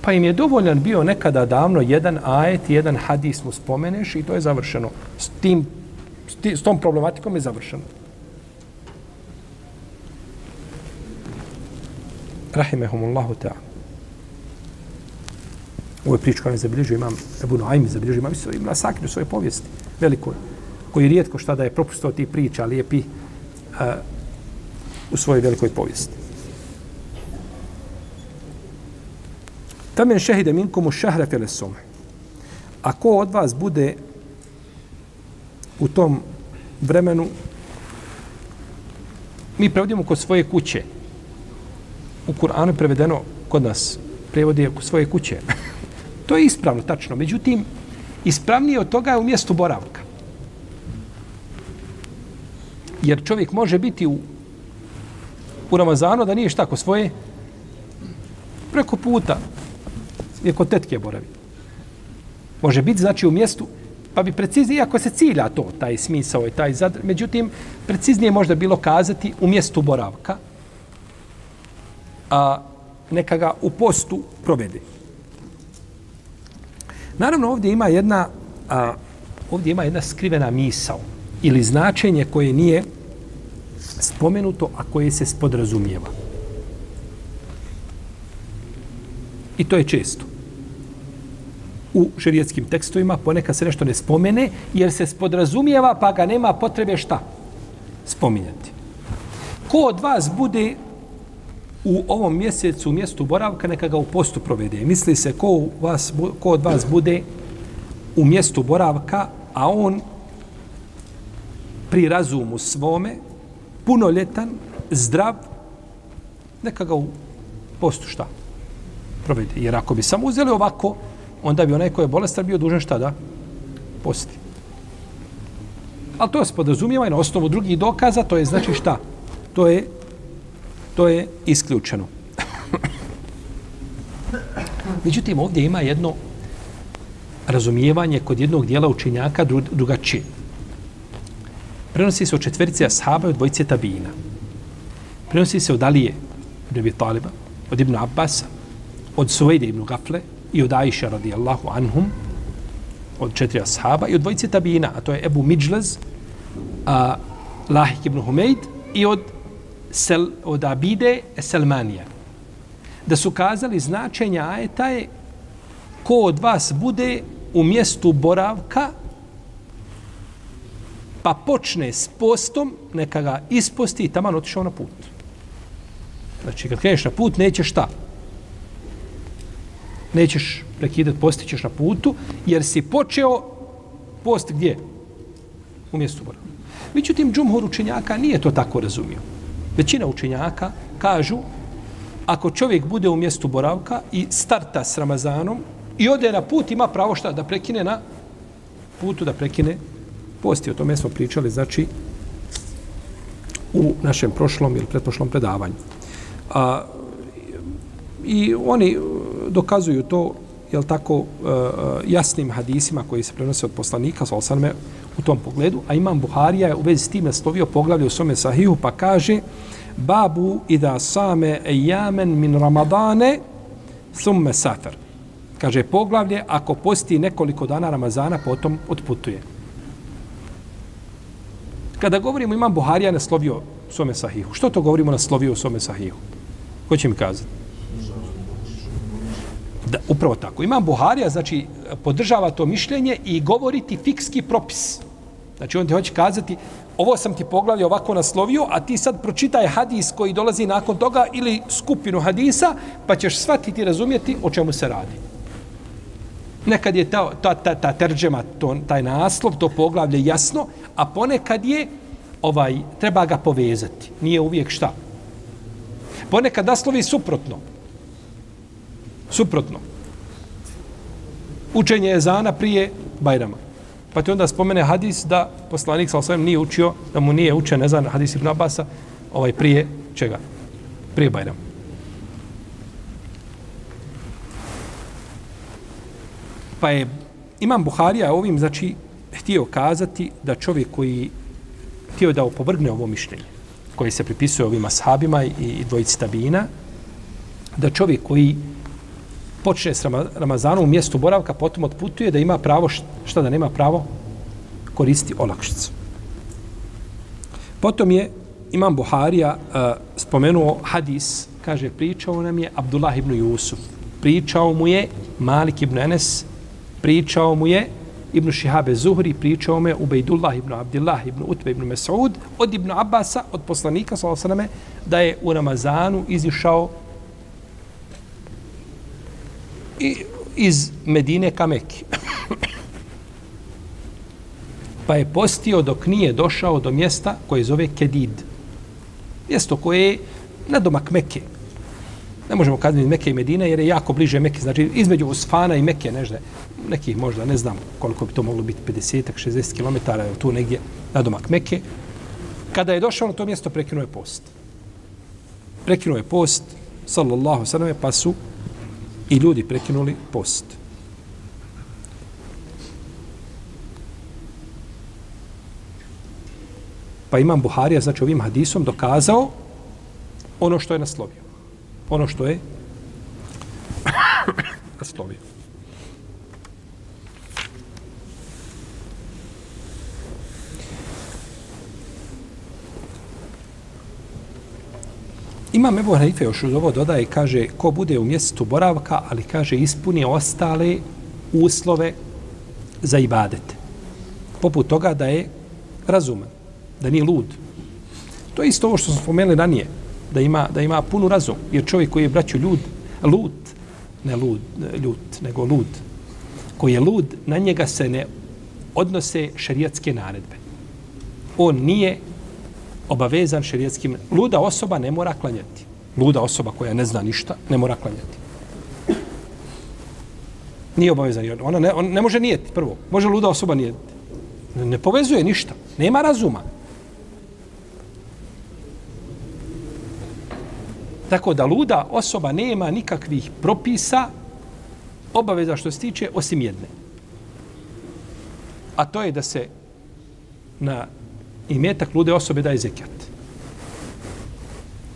Pa im je dovoljan bio nekada davno jedan ajet, jedan hadis mu spomeneš i to je završeno. S, tim, s tom problematikom je završeno. Rahimehumullahu ta'ala. Ovo je prič koja je zabilježio imam Ebu Noajmi, zabilježio imam svoj imam Sakir u svojoj povijesti, velikoj, koji rijetko šta da je propustao ti priča, lijepi uh, u svojoj velikoj povijesti. Tamen šehide minkomu šahre fele sume. A ko od vas bude u tom vremenu mi prevodimo kod svoje kuće, u Kur'anu prevedeno kod nas prevodi u svoje kuće. to je ispravno, tačno. Međutim, ispravnije od toga je u mjestu boravka. Jer čovjek može biti u, u Ramazanu da nije šta ko svoje preko puta je kod tetke boravi. Može biti znači u mjestu pa bi preciznije, ako se cilja to, taj smisao i taj zadr, međutim, preciznije možda bilo kazati u mjestu boravka, a, neka ga u postu provede. Naravno, ovdje ima jedna, a, ovdje ima jedna skrivena misao ili značenje koje nije spomenuto, a koje se spodrazumijeva. I to je često. U šerijetskim tekstovima ponekad se nešto ne spomene, jer se spodrazumijeva, pa ga nema potrebe šta? Spominjati. Ko od vas bude u ovom mjesecu u mjestu boravka, neka ga u postu provede. Misli se ko, vas, ko od vas bude u mjestu boravka, a on pri razumu svome, punoljetan, zdrav, neka ga u postu šta? Provede. Jer ako bi samo uzeli ovako, onda bi onaj ko je bolestan bio dužan šta da? Posti. Ali to se podrazumijeva i na osnovu drugih dokaza, to je znači šta? To je, to je isključeno. Međutim, ovdje ima jedno razumijevanje kod jednog dijela učenjaka drugačije. Prenosi se od četverice ashaba i od dvojice tabina. Prenosi se od Alije, od Nebi Taliba, od Ibn Abbasa, od Suvejde ibn Gafle i od Aisha radijallahu anhum, od četiri ashaba i od dvojice tabina, a to je Ebu Midžlez, a, Lahik ibn Humeid i od, Sel, od Abide Selmanija. Da su kazali značenja ajeta je ko od vas bude u mjestu boravka pa počne s postom, neka ga isposti i taman otišao na put. Znači, kad kreneš na put, neće šta? Nećeš prekidati, postićeš na putu, jer si počeo post gdje? U mjestu boravka. Međutim, džumhur učenjaka nije to tako razumio. Većina učenjaka kažu, ako čovjek bude u mjestu boravka i starta s Ramazanom i ode na put, ima pravo šta? Da prekine na putu, da prekine posti. O tome smo pričali, znači, u našem prošlom ili pretprošlom predavanju. A, I oni dokazuju to, jel tako, e, e, jasnim hadisima koji se prenose od poslanika, sa osanme, u tom pogledu, a imam Buharija je u vezi s tim naslovio poglavlje u svome sahihu, pa kaže Babu ida same ejamen min Ramadane summe safer. Kaže poglavlje, ako posti nekoliko dana Ramazana, potom otputuje. Kada govorimo, imam Buharija naslovio u svome sahihu. Što to govorimo naslovio u svome sahihu? Ko će mi kazati? Da, upravo tako. Imam Buharija, znači, podržava to mišljenje i govoriti fikski propis. Znači, on ti hoće kazati, ovo sam ti poglavlje ovako naslovio, a ti sad pročitaj hadis koji dolazi nakon toga ili skupinu hadisa, pa ćeš shvatiti i razumjeti o čemu se radi. Nekad je ta, ta, ta, ta terđema, to, taj naslov, to poglavlje jasno, a ponekad je, ovaj, treba ga povezati. Nije uvijek šta. Ponekad naslovi suprotno. Suprotno. Učenje je zana prije Bajrama. Pa ti onda spomene hadis da poslanik sa osvijem nije učio, da mu nije učen ezan hadis Ibn Abasa, ovaj prije čega? Prije Bajrama. Pa je Imam Buharija ovim, znači, htio kazati da čovjek koji htio da opovrgne ovo mišljenje, koje se pripisuje ovima sahabima i, i dvojici tabina, da čovjek koji počne s Ramazanom u mjestu boravka, potom otputuje da ima pravo, šta da nema pravo, koristi olakšicu. Potom je Imam Buharija uh, spomenuo hadis, kaže, pričao nam je Abdullah ibn Jusuf, pričao mu je Malik ibn Enes, pričao mu je Ibn Šihabe Zuhri, pričao mu je Ubejdullah ibn Abdillah ibn Utbe ibn Mes'ud, od Ibn Abbasa, od poslanika, sallam, da je u Ramazanu izišao iz Medine ka Mekke. pa je postio dok nije došao do mjesta koje zove Kedid. Mjesto koje je na domak Mekke. Ne možemo kazati Mekke i Medine jer je jako bliže Mekke. Znači između Osfana i Mekke nežde, nekih možda ne znam koliko bi to moglo biti 50-60 km je tu negdje na domak Mekke. Kada je došao na to mjesto prekinuo je post. Prekinuo je post sallallahu sallam pa su i ljudi prekinuli post. Pa imam Buharija, znači ovim hadisom, dokazao ono što je naslovio. Ono što je naslovio. Imam Ebu Hanife još uz ovo dodaje, kaže, ko bude u mjestu boravka, ali kaže, ispuni ostale uslove za ibadete. Poput toga da je razuman, da nije lud. To je isto ovo što smo spomenuli ranije, da ima, da ima punu razum. Jer čovjek koji je braću ljud, lud, ne lud, ljut, nego lud, koji je lud, na njega se ne odnose šerijatske naredbe. On nije obavezan šerijetskim. Luda osoba ne mora klanjati. Luda osoba koja ne zna ništa, ne mora klanjati. Nije obavezan. Ona ne, on ne može nijeti prvo. Može luda osoba nijeti. Ne, ne povezuje ništa. Nema razuma. Tako da luda osoba nema nikakvih propisa obaveza što se tiče osim jedne. A to je da se na i metak lude osobe daje zekijat.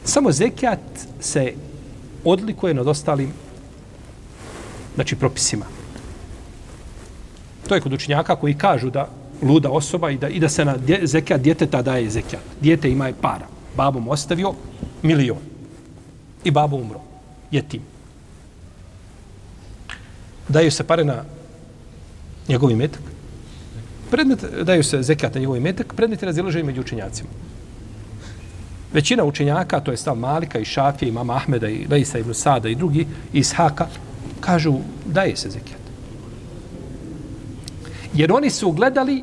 Samo zekijat se odlikuje nad ostalim znači propisima. To je kod učinjaka koji kažu da luda osoba i da, i da se na dje, zekijat djeteta daje zekijat. Dijete ima je para. Babom ostavio milion. I babo umro. Je tim. Daju se pare na njegov imetak. Predmet, daju se zekat na njegov imetak, predmet je razilaženje među učenjacima. Većina učenjaka, to je stav Malika i Šafije, i mama Ahmeda i Leisa ibn Sada i drugi, iz Haka, kažu daje se zekat. Jer oni su gledali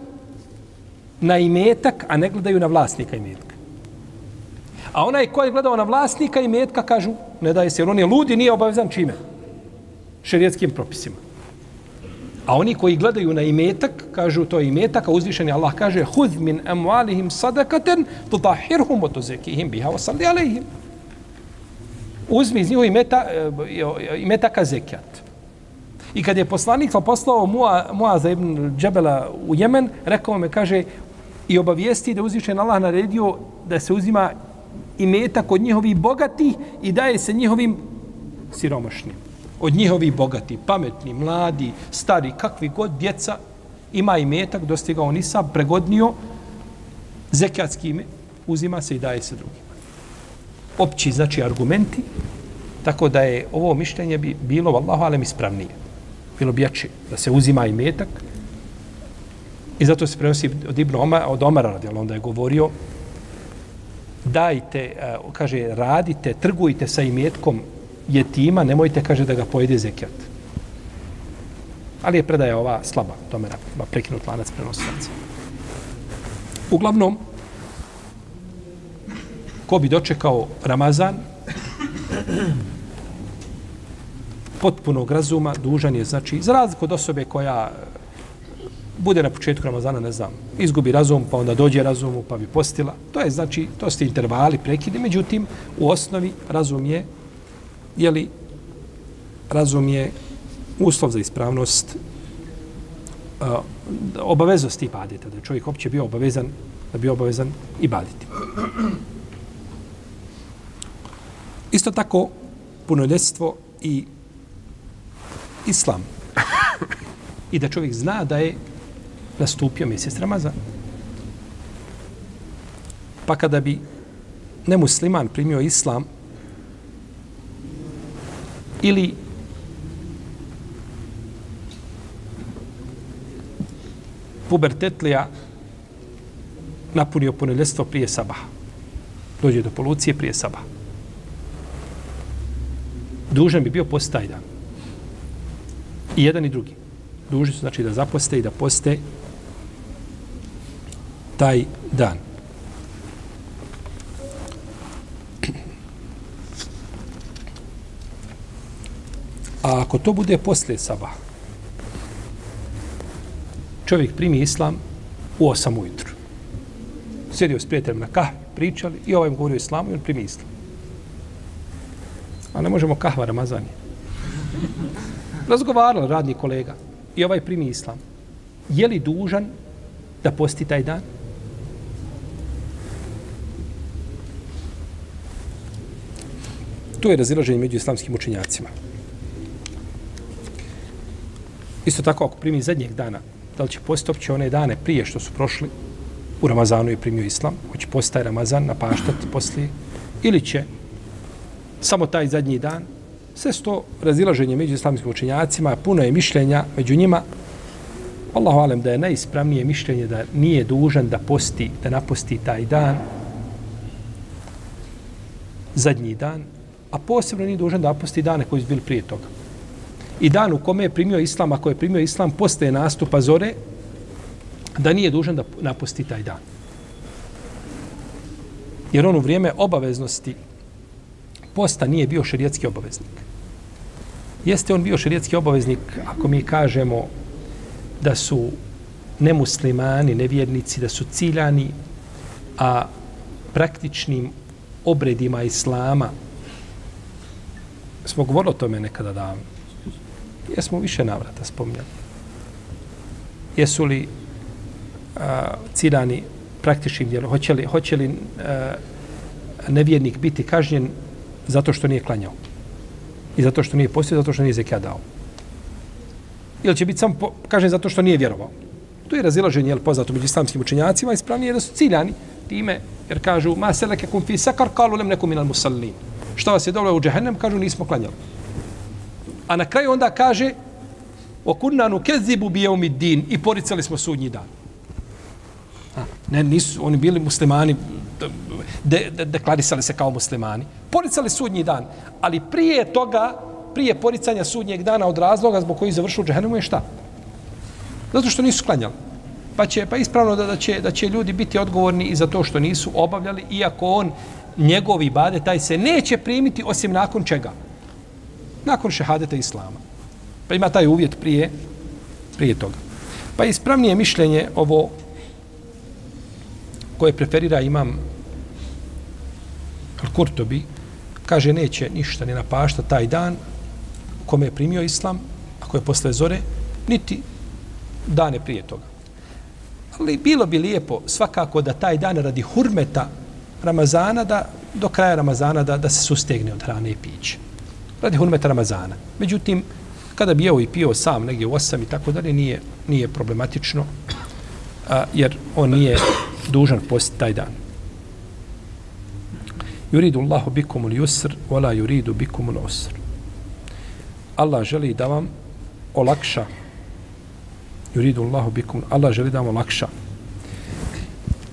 na imetak, a ne gledaju na vlasnika imetka. A onaj ko je gledao na vlasnika imetka, kažu, ne daje se, jer on je ludi, nije obavezan čime? Šerijetskim propisima. A oni koji gledaju na imetak, kažu to je imetak, a uzvišeni Allah kaže Hud min emualihim sadakaten tutahirhum otuzekihim biha wa alejhim. Uzmi iz njihovi imeta, eh, imetaka zekijat. I kad je poslanik pa poslao Muaza ibn Džebela u Jemen, rekao me, kaže, i obavijesti da uzvišen Allah naredio da se uzima imetak od njihovih bogatih i daje se njihovim siromašnim od njihovi bogati, pametni, mladi, stari, kakvi god djeca, ima i metak, dostigao nisa, pregodnio, zekijatski ime, uzima se i daje se drugima. Opći, znači, argumenti, tako da je ovo mišljenje bi bilo, vallahu alem, ispravnije. Bilo bi jače, da se uzima i metak, i zato se prenosi od Ibn Omara, od Omara radijal, onda je govorio, dajte, eh, kaže, radite, trgujte sa imetkom jetima, nemojte, kaže, da ga pojede zekijat. Ali je predaja ova slaba, tome na prekinut lanac prenosilaca. Uglavnom, ko bi dočekao Ramazan, potpunog razuma, dužan je, znači, za razliku od osobe koja bude na početku Ramazana, ne znam, izgubi razum, pa onda dođe razumu, pa bi postila. To je, znači, to ste intervali, prekide. Međutim, u osnovi razum je je li razum je uslov za ispravnost uh, obaveznosti ibadeta, da je čovjek opće bio obavezan da bi obavezan ibaditi. Isto tako, punoljetstvo i islam. I da čovjek zna da je nastupio mjesec Ramazan. Pa kada bi nemusliman primio islam, ili pubertetlija napunio punoljestvo prije sabaha. Dođe do polucije prije sabaha. Dužan bi bio post taj dan. I jedan i drugi. Dužni su znači da zaposte i da poste taj dan. A ako to bude posle sabah, čovjek primi islam u osam ujutru. Sjedio s prijateljem na kahvi, pričali i ovaj mu govorio islamu i on primi islam. A ne možemo kahva Ramazani. Razgovarali radni kolega i ovaj primi islam. Je li dužan da posti taj dan? To je razilaženje među islamskim učenjacima. Isto tako, ako primi zadnjeg dana, da li će postati one dane prije što su prošli u Ramazanu i primio Islam, hoće postaje Ramazan na paštat poslije, ili će samo taj zadnji dan. Sve sto razilaženje među islamskim učenjacima, puno je mišljenja među njima. Allahu alem da je najispravnije mišljenje da nije dužan da posti, da naposti taj dan, zadnji dan, a posebno nije dužan da naposti dane koji su bili prije toga. I dan u kome je primio islam, ako je primio islam, postaje nastupa zore, da nije dužan da napusti taj dan. Jer on u vrijeme obaveznosti posta nije bio šerijetski obaveznik. Jeste on bio šerijetski obaveznik ako mi kažemo da su nemuslimani, nevjernici, da su ciljani, a praktičnim obredima islama smo govorili o tome nekada davno. Jesmo više navrata spominjali. Jesu li a, ciljani praktičnim djelom? Hoće li, hoće li a, nevjernik biti kažnjen zato što nije klanjao? I zato što nije postio, zato što nije zekija dao? Ili će biti samo po, kažnjen zato što nije vjerovao? To je razilaženje, jel, poznato među islamskim učenjacima, ispravnije da su ciljani time, jer kažu, ma seleke kum fi sakar, kalu lem nekum minal musallin. Šta vas je dovelo u džehennem, kažu, nismo klanjali. A na kraju onda kaže, o kunnanu kezibu bijeumi din i poricali smo sudnji dan. Ne, nisu oni bili muslimani, de, de, deklarisali se kao muslimani. Poricali sudnji dan, ali prije toga, prije poricanja sudnjeg dana od razloga zbog koji završu džehennemu je šta? Zato što nisu sklanjali. Pa će pa ispravno da, da, će, da će ljudi biti odgovorni i za to što nisu obavljali, iako on njegovi bade, taj se neće primiti osim nakon čega? Nakon šehadeta Islama. Pa ima taj uvjet prije, prije toga. Pa ispravnije mišljenje ovo koje preferira imam Kurtobi, kaže neće ništa ni napašta taj dan kome je primio Islam, ako je posle zore, niti dane prije toga. Ali bilo bi lijepo svakako da taj dan radi hurmeta Ramazana, da do kraja Ramazana da, da se sustegne od hrane i pića. Radi hurmeta Ramazana. Međutim, kada bi jeo i pio sam negdje u osam i tako dalje, nije, nije problematično, a, jer on nije dužan postiti taj dan. Yuridu Allahu bikum al-yusr wa la yuridu bikum al-usr. Allah želi da vam olakša. Yuridu Allahu bikum Allah želi da vam olakša.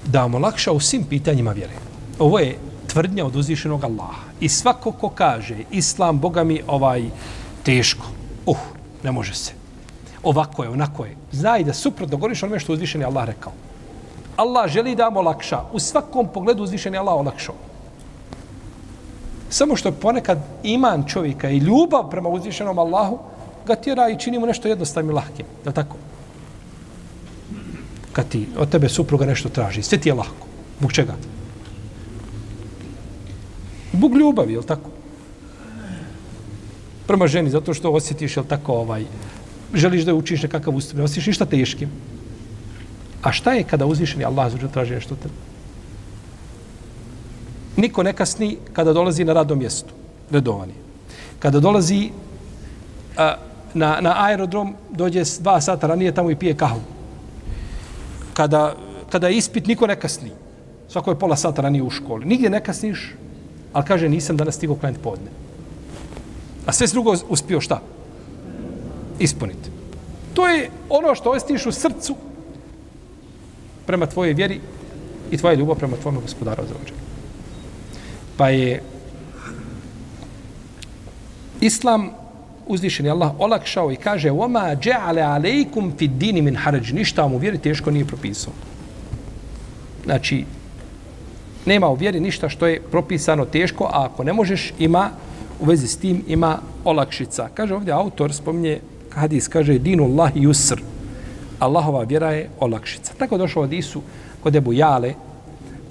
Da vam olakša u svim pitanjima vjere. Ovo je tvrdnja od uzvišenog Allaha. I svako ko kaže islam Boga mi ovaj teško. Uh, ne može se. Ovako je, onako je. Znaj da suprotno govoriš onome što uzvišeni Allah rekao. Allah želi da vam olakša. U svakom pogledu uzvišeni Allah olakšao. Samo što ponekad iman čovjeka i ljubav prema uzvišenom Allahu ga tjera i čini mu nešto jednostavno i lahkim. Je tako? Kad ti od tebe supruga nešto traži, sve ti je lahko. Bog čega? Bog ljubavi, je tako? Prema ženi, zato što osjetiš, je tako, ovaj, želiš da učiš nekakav ustup, ne osjetiš ništa teškim. A šta je kada uzvišeni Allah zađe traži nešto te? Niko ne kasni kada dolazi na radno mjesto, redovani. Kada dolazi a, na, na aerodrom, dođe dva sata ranije tamo i pije kahvu. Kada, kada je ispit, niko ne kasni. Svako je pola sata ranije u školi. Nigdje ne kasniš, ali kaže nisam danas stigao klanjati podne. A sve drugo uspio šta? Ispuniti. To je ono što ostiš u srcu prema tvojoj vjeri i tvoja ljubav prema tvojom gospodaru za ođe. Pa je Islam uzvišeni Allah olakšao i kaže وَمَا جَعَلَ عَلَيْكُمْ فِي الدِّينِ مِنْ حَرَجِ Ništa vam u vjeri teško nije propisao. Znači, nema u vjeri ništa što je propisano teško, a ako ne možeš, ima u vezi s tim, ima olakšica. Kaže ovdje autor, spominje hadis, kaže dinu Allah yusr. Allahova vjera je olakšica. Tako došlo od Isu kod Ebu Jale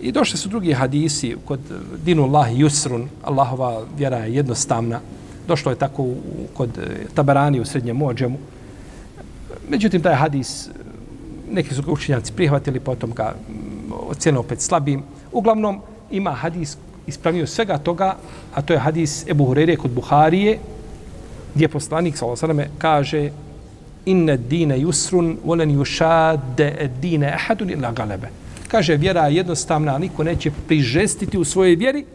i došli su drugi hadisi kod eh, dinu Allah yusrun. Allahova vjera je jednostavna. Došlo je tako kod eh, Tabarani u srednjem mođemu. Međutim, taj hadis eh, neki su ga učenjaci prihvatili, potom ga mm, ocjeno opet slabim. Uglavnom, ima hadis ispravio svega toga, a to je hadis Ebu Hurere kod Buharije, gdje poslanik, s.a.v. kaže inne dine yusrun, volen yushade dine ahadun ila galebe. Kaže, vjera je jednostavna, niko neće prižestiti u svojoj vjeri,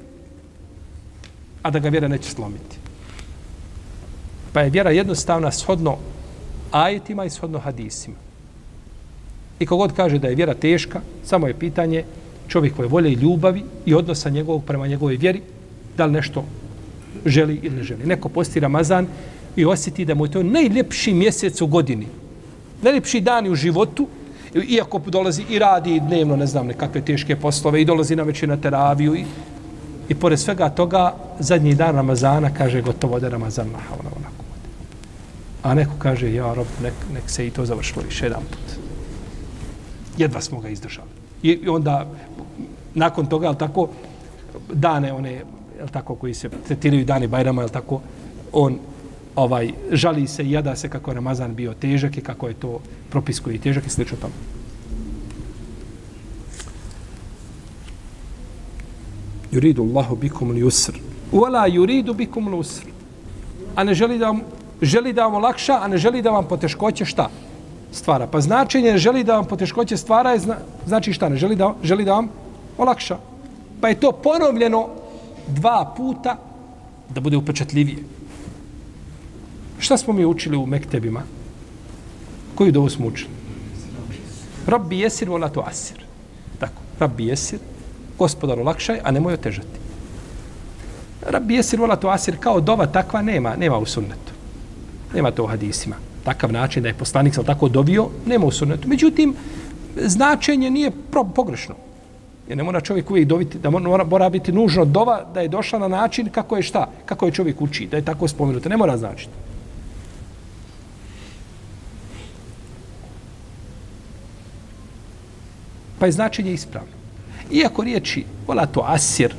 a da ga vjera neće slomiti. Pa je vjera jednostavna shodno ajetima i shodno hadisima. I kogod kaže da je vjera teška, samo je pitanje čovjekove volje i ljubavi i odnosa njegovog prema njegovoj vjeri, da li nešto želi ili ne želi. Neko posti Ramazan i osjeti da mu je to najljepši mjesec u godini. Najljepši dan u životu, iako dolazi i radi dnevno, ne znam, nekakve teške poslove i dolazi na večer na teraviju i, i pored svega toga, zadnji dan Ramazana kaže gotovo da Ramazan maha ono onako. A neko kaže, ja rob, nek, nek se i to završilo više jedan put. Jedva smo ga izdržali. I onda, nakon toga, ali tako, dane one, je tako, koji se tretiraju dani Bajrama, je tako, on ovaj žali se i jada se kako je Ramazan bio težak i kako je to propis koji je težak i slično tamo. Yuridu Allahu bikum al-yusr. Wala yuridu bikum al-usr. A ne želi da vam, želi da vam olakša, a ne želi da vam poteškoće šta? Stvara. Pa značenje želi da vam poteškoće stvara je zna, znači šta? Ne želi da, želi da vam olakša. Pa je to ponovljeno dva puta da bude upečatljivije. Šta smo mi učili u mektebima? Koju dovu smo učili? Rabbi jesir vola to asir. Tako, rabbi jesir, gospodar olakšaj, a nemoj otežati. Rabbi jesir vola to asir, kao dova takva nema, nema u sunnetu. Nema to u hadisima. Takav način da je poslanik sam tako dovio, nema u sunnetu. Međutim, značenje nije pro, pogrešno. Jer ne mora čovjek uvijek dobiti, da mora, mora biti nužno dova da je došla na način kako je šta, kako je čovjek uči, da je tako spomenuto. Ne mora značiti. pa je značenje ispravno. Iako riječi vola to asir,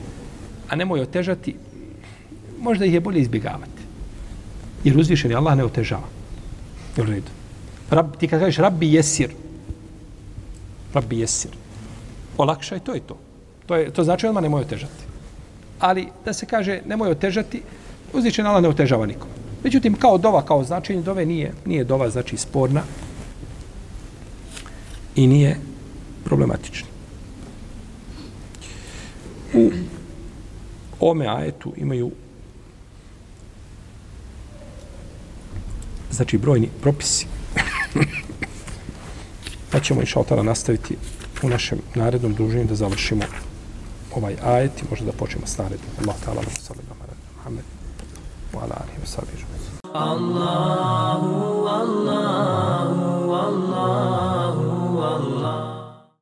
a nemoj otežati, možda ih je bolje izbjegavati. Jer uzvišen je Allah ne otežava. U redu. Rab, ti kad kažeš rabbi jesir, rabbi jesir, olakšaj, to je to. To, je, to znači odmah nemoj otežati. Ali da se kaže nemoj otežati, uzvičen Allah ne otežava nikom. Međutim, kao dova, kao značenje dove nije, nije dova, znači sporna i nije problematična. U ome ajetu imaju znači brojni propisi. pa ćemo i šaltara nastaviti u našem narednom druženju da završimo ovaj ajet i možda da počnemo s narednim. Allah ta'ala wa sallam wa muhammed wa ala alihi wa sallam. Allahu, Allahu, Allahu.